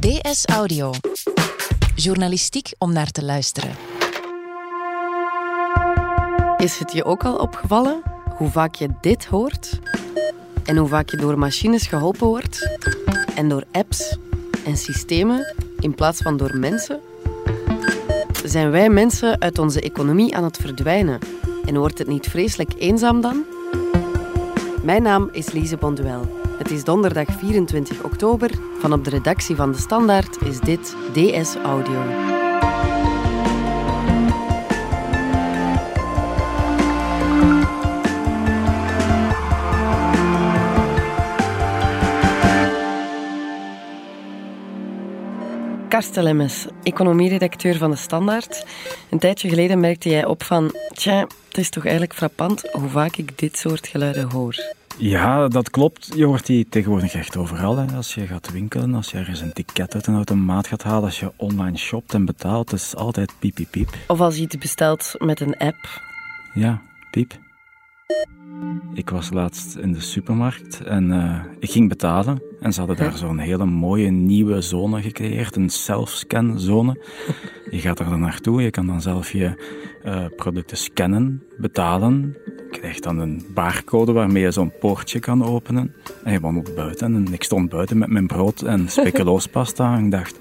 DS Audio. Journalistiek om naar te luisteren. Is het je ook al opgevallen hoe vaak je dit hoort? En hoe vaak je door machines geholpen wordt? En door apps en systemen in plaats van door mensen? Zijn wij mensen uit onze economie aan het verdwijnen? En wordt het niet vreselijk eenzaam dan? Mijn naam is Lise Bonduel. Het is donderdag 24 oktober. Van op de redactie van De Standaard is dit DS Audio. Karsten Lemmes, economieredacteur van De Standaard. Een tijdje geleden merkte jij op van... Tja, het is toch eigenlijk frappant hoe vaak ik dit soort geluiden hoor. Ja, dat klopt. Je hoort die tegenwoordig echt overal. Hè. Als je gaat winkelen, als je ergens een ticket uit een automaat gaat halen, als je online shopt en betaalt, is altijd piep, piep, piep. Of als je iets bestelt met een app. Ja, piep. Ik was laatst in de supermarkt en uh, ik ging betalen. En ze hadden daar zo'n hele mooie nieuwe zone gecreëerd, een self-scan zone. Je gaat er dan naartoe, je kan dan zelf je uh, producten scannen, betalen. Je krijgt dan een barcode waarmee je zo'n poortje kan openen. En je wandelt buiten en ik stond buiten met mijn brood en speculoospasta en ik dacht,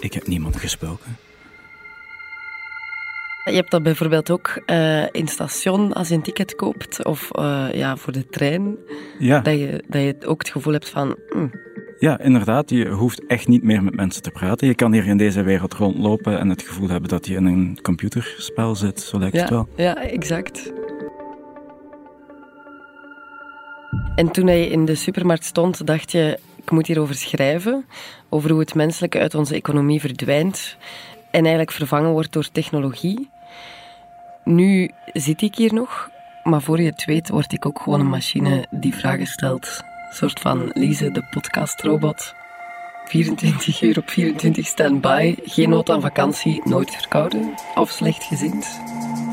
ik heb niemand gesproken. Je hebt dat bijvoorbeeld ook uh, in station als je een ticket koopt of uh, ja, voor de trein. Ja. Dat, je, dat je ook het gevoel hebt van. Mm. Ja, inderdaad. Je hoeft echt niet meer met mensen te praten. Je kan hier in deze wereld rondlopen en het gevoel hebben dat je in een computerspel zit. Zo lijkt ja, het wel. Ja, exact. En toen je in de supermarkt stond, dacht je: ik moet hierover schrijven. Over hoe het menselijke uit onze economie verdwijnt en eigenlijk vervangen wordt door technologie. Nu zit ik hier nog, maar voor je het weet word ik ook gewoon een machine die vragen stelt. Een soort van Lise, de podcastrobot. 24 uur op 24 standby, geen nood aan vakantie, nooit verkouden of slechtgezind.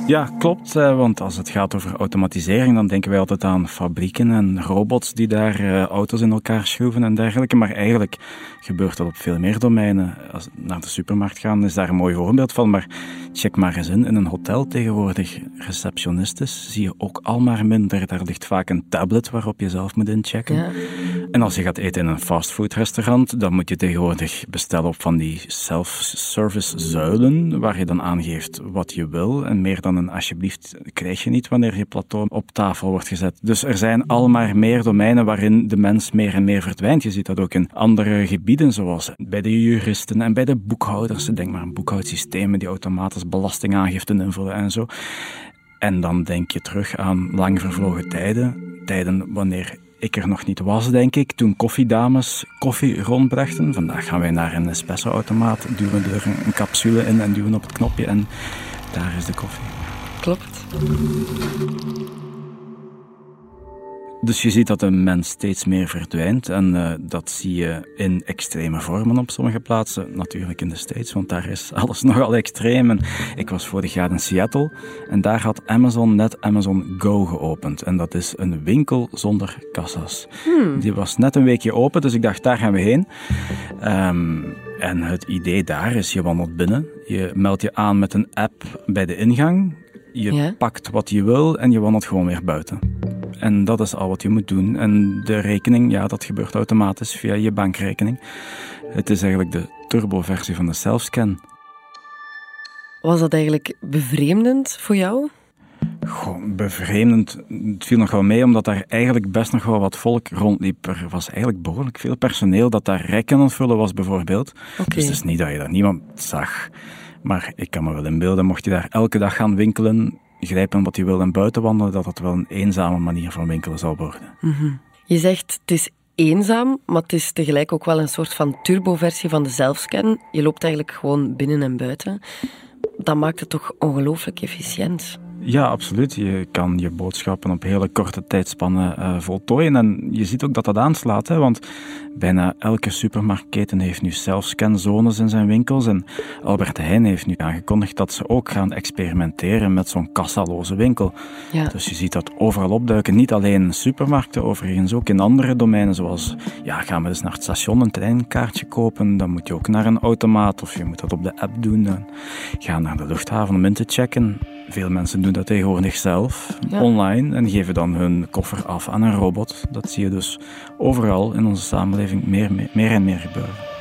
Ja, klopt. Want als het gaat over automatisering, dan denken wij altijd aan fabrieken en robots die daar uh, auto's in elkaar schroeven en dergelijke. Maar eigenlijk gebeurt dat op veel meer domeinen. Als we naar de supermarkt gaan, is daar een mooi voorbeeld van. Maar check maar eens in, in een hotel tegenwoordig, receptionistes, zie je ook al maar minder. Daar ligt vaak een tablet waarop je zelf moet inchecken. Ja. En als je gaat eten in een fastfoodrestaurant, dan moet je tegenwoordig bestellen op van die self-service zuilen, waar je dan aangeeft wat je wil. En meer dan alsjeblieft krijg je niet wanneer je plateau op tafel wordt gezet. Dus er zijn al maar meer domeinen waarin de mens meer en meer verdwijnt. Je ziet dat ook in andere gebieden, zoals bij de juristen en bij de boekhouders. Denk maar aan boekhoudsystemen die automatisch belastingaangifte invullen en zo. En dan denk je terug aan lang vervlogen tijden. Tijden wanneer ik er nog niet was, denk ik, toen koffiedames koffie rondbrachten. Vandaag gaan wij naar een espresso-automaat, duwen er een capsule in en duwen op het knopje en daar is de koffie. Klopt. Dus je ziet dat de mens steeds meer verdwijnt en uh, dat zie je in extreme vormen op sommige plaatsen. Natuurlijk in de States, want daar is alles nogal extreem. En ik was vorig jaar in Seattle en daar had Amazon net Amazon Go geopend. En dat is een winkel zonder kassa's. Hmm. Die was net een weekje open, dus ik dacht daar gaan we heen. Um, en het idee daar is, je wandelt binnen, je meldt je aan met een app bij de ingang, je Ja. pakt wat je wil en je wandelt gewoon weer buiten. En dat is al wat je moet doen. En de rekening, ja, dat gebeurt automatisch via je bankrekening. Het is eigenlijk de turbo-versie van de self-scan. Was dat eigenlijk bevreemdend voor jou? Gewoon bevreemdend. Het viel nog wel mee, omdat daar eigenlijk best nog wel wat volk rondliep. Er was eigenlijk behoorlijk veel personeel dat daar rekken aan het vullen was, bijvoorbeeld. Dus het is niet dat je daar niemand zag. Maar ik kan me wel inbeelden, mocht je daar elke dag gaan winkelen, grijpen wat je wil en buiten wandelen, dat dat wel een eenzame manier van winkelen zal worden. Je zegt het is eenzaam, maar het is tegelijk ook wel een soort van turboversie van de zelfscan. Je loopt eigenlijk gewoon binnen en buiten. Dat maakt het toch ongelooflijk efficiënt. Ja, absoluut. Je kan je boodschappen op hele korte tijdspannen uh, voltooien. En je ziet ook dat dat aanslaat, hè, want bijna elke supermarktketen heeft nu zelfscanzones in zijn winkels. En Albert Heijn heeft nu aangekondigd dat ze ook gaan experimenteren met zo'n kassaloze winkel. Ja. Dus je ziet dat overal opduiken. Niet alleen in supermarkten, overigens ook in andere domeinen, zoals ja, gaan we eens naar het station een treinkaartje kopen, dan moet je ook naar een automaat of je moet dat op de app doen. Ga naar de luchthaven om in te checken. Veel mensen doen dat tegenwoordig zelf, online, en geven dan hun koffer af aan een robot. Dat zie je dus overal in onze samenleving meer, meer en meer gebeuren.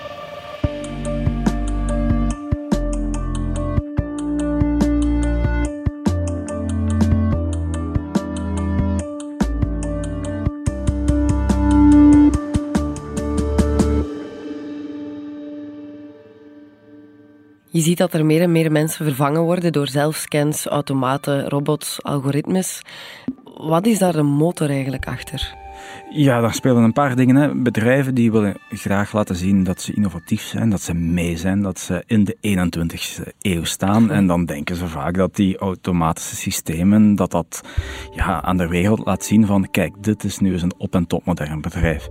Je ziet dat er meer en meer mensen vervangen worden door zelfscans, automaten, robots, algoritmes. Wat is daar de motor eigenlijk achter? Ja, daar spelen een paar dingen. Hè. Bedrijven die willen graag laten zien dat ze innovatief zijn, dat ze mee zijn, dat ze in de 21ste eeuw staan. En dan denken ze vaak dat die automatische systemen, dat dat ja, aan de wereld laat zien van kijk, dit is nu eens een op- en top modern bedrijf.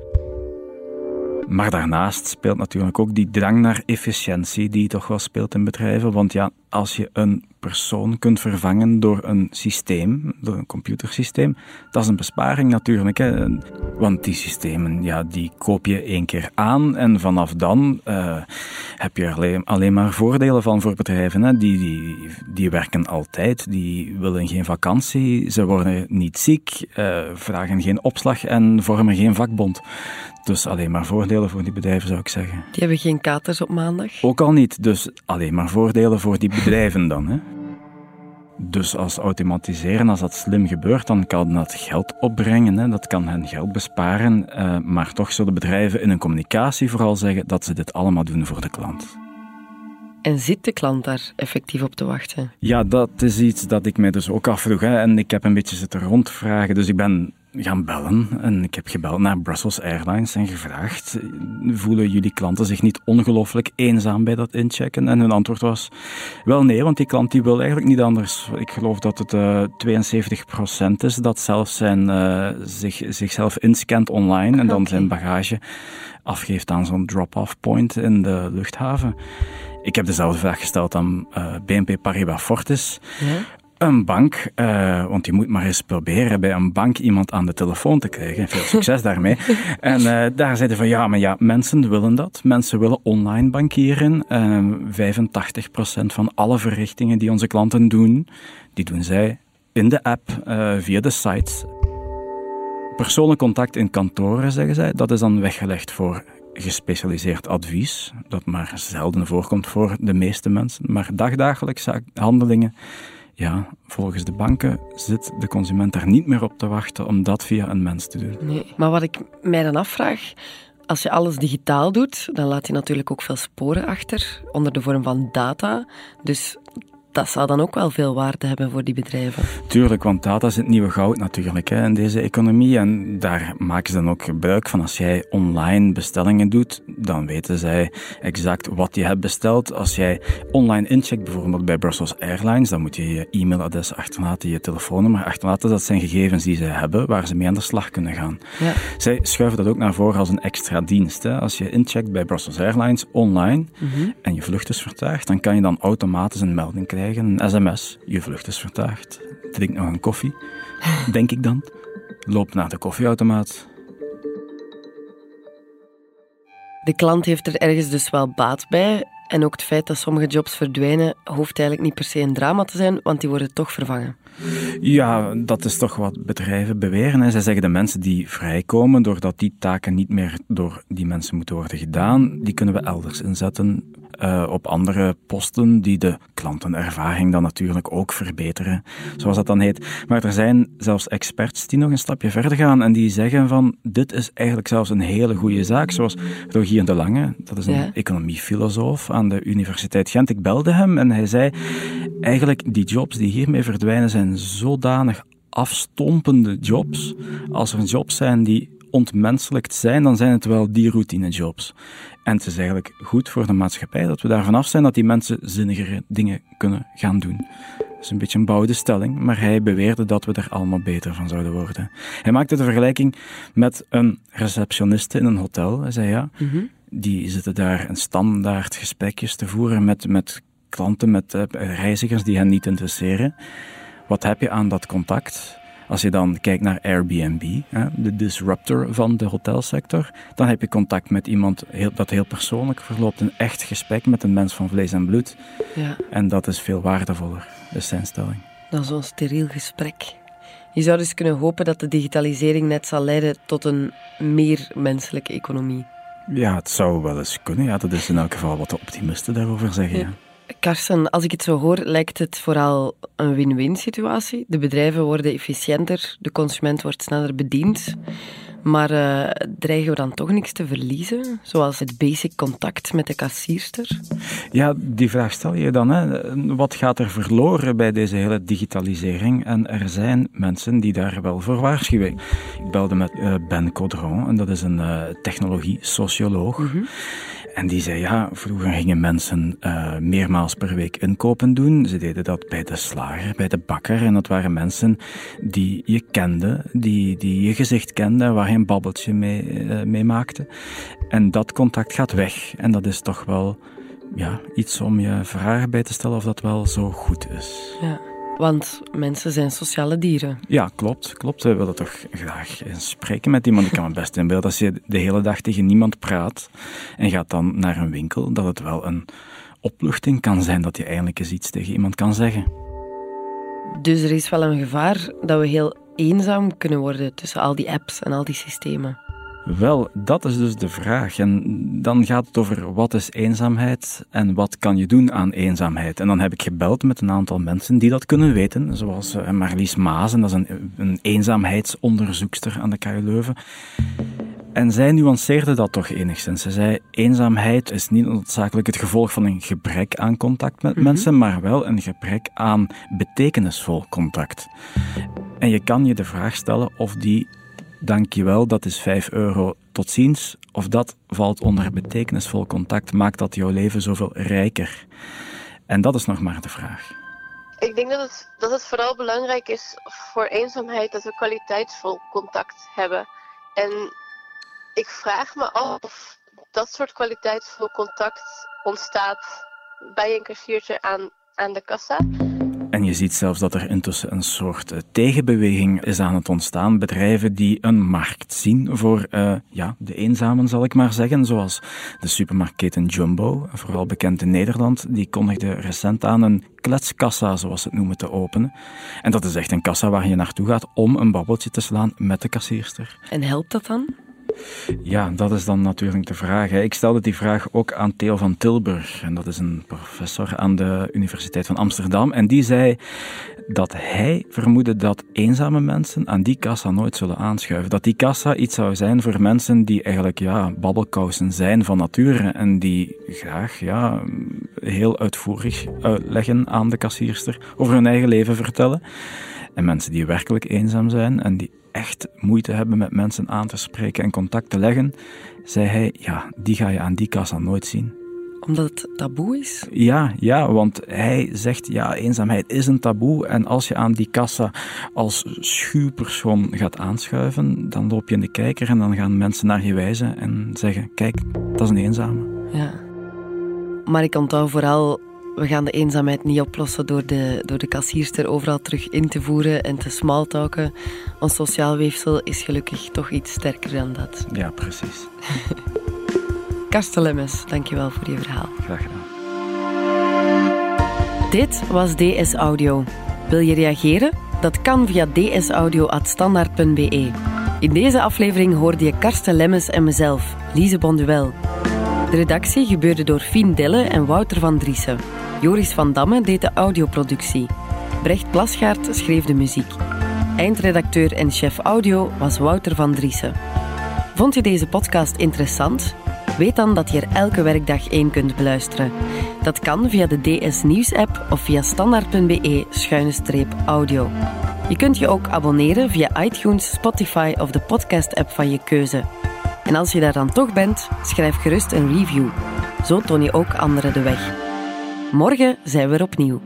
Maar daarnaast speelt natuurlijk ook die drang naar efficiëntie die toch wel speelt in bedrijven. Want ja, als je een persoon kunt vervangen door een systeem, door een computersysteem, dat is een besparing natuurlijk. Hè? Want die systemen, ja, die koop je één keer aan en vanaf dan uh, heb je alleen, alleen maar voordelen van voor bedrijven. Hè? Die, die, die werken altijd, die willen geen vakantie, ze worden niet ziek, uh, vragen geen opslag en vormen geen vakbond. Dus alleen maar voordelen voor die bedrijven zou ik zeggen. Die hebben geen katers op maandag? Ook al niet, dus alleen maar voordelen voor die bedrijven dan. Hè? Dus als automatiseren, als dat slim gebeurt, dan kan dat geld opbrengen. Hè. Dat kan hen geld besparen. Uh, maar toch zullen bedrijven in hun communicatie vooral zeggen dat ze dit allemaal doen voor de klant. En zit de klant daar effectief op te wachten? Ja, dat is iets dat ik mij dus ook afvroeg. Hè. En ik heb een beetje zitten rondvragen. Dus ik ben gaan bellen. En ik heb gebeld naar Brussels Airlines en gevraagd: voelen jullie klanten zich niet ongelooflijk eenzaam bij dat inchecken? En hun antwoord was: wel nee, want die klant die wil eigenlijk niet anders. Ik geloof dat het uh, eh, 72% is dat zelf zijn, uh, zich, zichzelf inscant online en dan zijn bagage afgeeft aan zo'n drop-off point in de luchthaven. Ik heb dezelfde vraag gesteld aan uh, eh, BNP Paribas Fortis. Ja? Een bank, uh, want je moet maar eens proberen bij een bank iemand aan de telefoon te krijgen. Veel succes daarmee. En uh, daar zeiden van ja, maar ja, mensen willen dat. Mensen willen online bankieren. Uh, 85% van alle verrichtingen die onze klanten doen, die doen zij in de app, uh, via de sites. Persoonlijk contact in kantoren, zeggen zij, dat is dan weggelegd voor gespecialiseerd advies, dat maar zelden voorkomt voor de meeste mensen. Maar dagdagelijkse handelingen ja, volgens de banken zit de consument daar niet meer op te wachten om dat via een mens te doen. Nee, maar wat ik mij dan afvraag, als je alles digitaal doet, dan laat je natuurlijk ook veel sporen achter onder de vorm van data. Dus dat zou dan ook wel veel waarde hebben voor die bedrijven. Tuurlijk, want data is het nieuwe goud natuurlijk hè, in deze economie. En daar maken ze dan ook gebruik van. Als jij online bestellingen doet, dan weten zij exact wat je hebt besteld. Als jij online incheckt, bijvoorbeeld bij Brussels Airlines, dan moet je je e-mailadres achterlaten, je telefoonnummer achterlaten. Dat zijn gegevens die zij hebben, waar ze mee aan de slag kunnen gaan. Ja. Zij schuiven dat ook naar voren als een extra dienst. Hè. Als je incheckt bij Brussels Airlines online mhm. en je vlucht is vertraagd, dan kan je dan automatisch een melding krijgen een sms. Je vlucht is vertraagd. Drink nog een koffie, denk ik dan. Loop naar de koffieautomaat. De klant heeft er ergens dus wel baat bij. En ook het feit dat sommige jobs verdwijnen, hoeft eigenlijk niet per se een drama te zijn, want die worden toch vervangen. Ja, dat is toch wat bedrijven beweren. Hè. Zij zeggen de mensen die vrijkomen, doordat die taken niet meer door die mensen moeten worden gedaan, die kunnen we elders inzetten uh, op andere posten die de klantenervaring dan natuurlijk ook verbeteren, zoals dat dan heet. Maar er zijn zelfs experts die nog een stapje verder gaan en die zeggen van dit is eigenlijk zelfs een hele goede zaak, zoals Rogier de Lange, dat is een economiefilosoof aan de Universiteit Gent. Ik belde hem en hij zei eigenlijk die jobs die hiermee verdwijnen zijn zodanig afstompende jobs. Als er jobs zijn die ontmenselijkt zijn, dan zijn het wel die routinejobs. En het is eigenlijk goed voor de maatschappij dat we daar vanaf zijn dat die mensen zinnigere dingen kunnen gaan doen. is een beetje een bouwde stelling, maar hij beweerde dat we er allemaal beter van zouden worden. Hij maakte de vergelijking met een receptioniste in een hotel. Hij zei ja, die zitten daar een standaard gesprekjes te voeren met, met klanten, met uh, reizigers die hen niet interesseren. Wat heb je aan dat contact? Als je dan kijkt naar Airbnb, de disruptor van de hotelsector, dan heb je contact met iemand dat heel persoonlijk verloopt. Een echt gesprek met een mens van vlees en bloed. Ja. En dat is veel waardevoller, is zijn stelling. Dan zo'n steriel gesprek. Je zou dus kunnen hopen dat de digitalisering net zal leiden tot een meer menselijke economie. Ja, het zou wel eens kunnen. Ja, dat is in elk geval wat de optimisten daarover zeggen. Ja. Karsten, als ik het zo hoor, lijkt het vooral een win-win situatie. De bedrijven worden efficiënter, de consument wordt sneller bediend. Maar uh, dreigen we dan toch niks te verliezen? Zoals het basic contact met de kassierster? Ja, die vraag stel je dan. Hè. Wat gaat er verloren bij deze hele digitalisering? En er zijn mensen die daar wel voor waarschuwen. Ik belde met uh, Ben Codron, en dat is een uh, technologie-socioloog. Mhm. En die zei, ja, vroeger gingen mensen uh, meermaals per week inkopen doen. Ze deden dat bij de slager, bij de bakker. En dat waren mensen die je kende, die, die je gezicht kende, waar je een babbeltje mee, uh, mee maakte. En dat contact gaat weg. En dat is toch wel ja, iets om je vragen bij te stellen of dat wel zo goed is. Ja. Want mensen zijn sociale dieren. Ja, klopt. klopt. We willen toch graag spreken met iemand. Ik kan me best inbeelden als je de hele dag tegen niemand praat en gaat dan naar een winkel, dat het wel een opluchting kan zijn dat je eindelijk eens iets tegen iemand kan zeggen. Dus er is wel een gevaar dat we heel eenzaam kunnen worden tussen al die apps en al die systemen. Wel, dat is dus de vraag. En dan gaat het over wat is eenzaamheid en wat kan je doen aan eenzaamheid. En dan heb ik gebeld met een aantal mensen die dat kunnen weten, zoals uh, Marlies Maasen, dat is een, een eenzaamheidsonderzoekster aan de KU Leuven. En zij nuanceerde dat toch enigszins. Ze zei, eenzaamheid is niet noodzakelijk het gevolg van een gebrek aan contact met mhm. mensen, maar wel een gebrek aan betekenisvol contact. En je kan je de vraag stellen of die dankjewel, dat is 5 euro, tot ziens, of dat valt onder betekenisvol contact, maakt dat jouw leven zoveel rijker? En dat is nog maar de vraag. Ik denk dat het, dat het vooral belangrijk is voor eenzaamheid dat we kwaliteitsvol contact hebben. En ik vraag me af of dat soort kwaliteitsvol contact ontstaat bij een kassiertje aan, aan de kassa. En je ziet zelfs dat er intussen een soort eh, tegenbeweging is aan het ontstaan. Bedrijven die een markt zien voor uh, ja, de eenzamen, zal ik maar zeggen. Zoals de supermarktketen Jumbo, vooral bekend in Nederland. Die kondigde recent aan een kletskassa, zoals ze het noemen, te openen. En dat is echt een kassa waar je naartoe gaat om een babbeltje te slaan met de kassierster. En helpt dat dan? Ja, dat is dan natuurlijk de vraag. Ik stelde die vraag ook aan Theo van Tilburg. En dat is een professor aan de Universiteit van Amsterdam. En die zei dat hij vermoedde dat eenzame mensen aan die kassa nooit zullen aanschuiven. Dat die kassa iets zou zijn voor mensen die eigenlijk ja, babbelkousen zijn van nature. En die graag ja, heel uitvoerig uitleggen aan de kassierster over hun eigen leven vertellen. En mensen die werkelijk eenzaam zijn en die echt moeite hebben met mensen aan te spreken en contact te leggen, zei hij, ja, die ga je aan die kassa nooit zien. Omdat het taboe is? Ja, ja, want hij zegt, ja, eenzaamheid is een taboe. En als je aan die kassa als schuwpersoon gaat aanschuiven, dan loop je in de kijker en dan gaan mensen naar je wijzen en zeggen, kijk, dat is een eenzame. Ja. Maar ik onthoud vooral we gaan de eenzaamheid niet oplossen door de, door de kassierster overal terug in te voeren en te smalltalken. Ons sociaal weefsel is gelukkig toch iets sterker dan dat. Ja, precies. Karsten Lemmes, dankjewel voor je verhaal. Graag gedaan. Dit was DS Audio. Wil je reageren? Dat kan via dsaudio.standaard.be. In deze aflevering hoorde je Karsten Lemmes en mezelf, Lise Bonduel. De redactie gebeurde door Fien Delle en Wouter van Driessen. Joris van Damme deed de audioproductie. Brecht Plasgaard schreef de muziek. Eindredacteur en chef audio was Wouter van Driessen. Vond je deze podcast interessant? Weet dan dat je er elke werkdag één kunt beluisteren. Dat kan via de DS Nieuws app of via standaard.be-audio. Je kunt je ook abonneren via iTunes, Spotify of de podcast app van je keuze. En als je daar dan toch bent, schrijf gerust een review. Zo toon je ook anderen de weg. Morgen zijn we er opnieuw.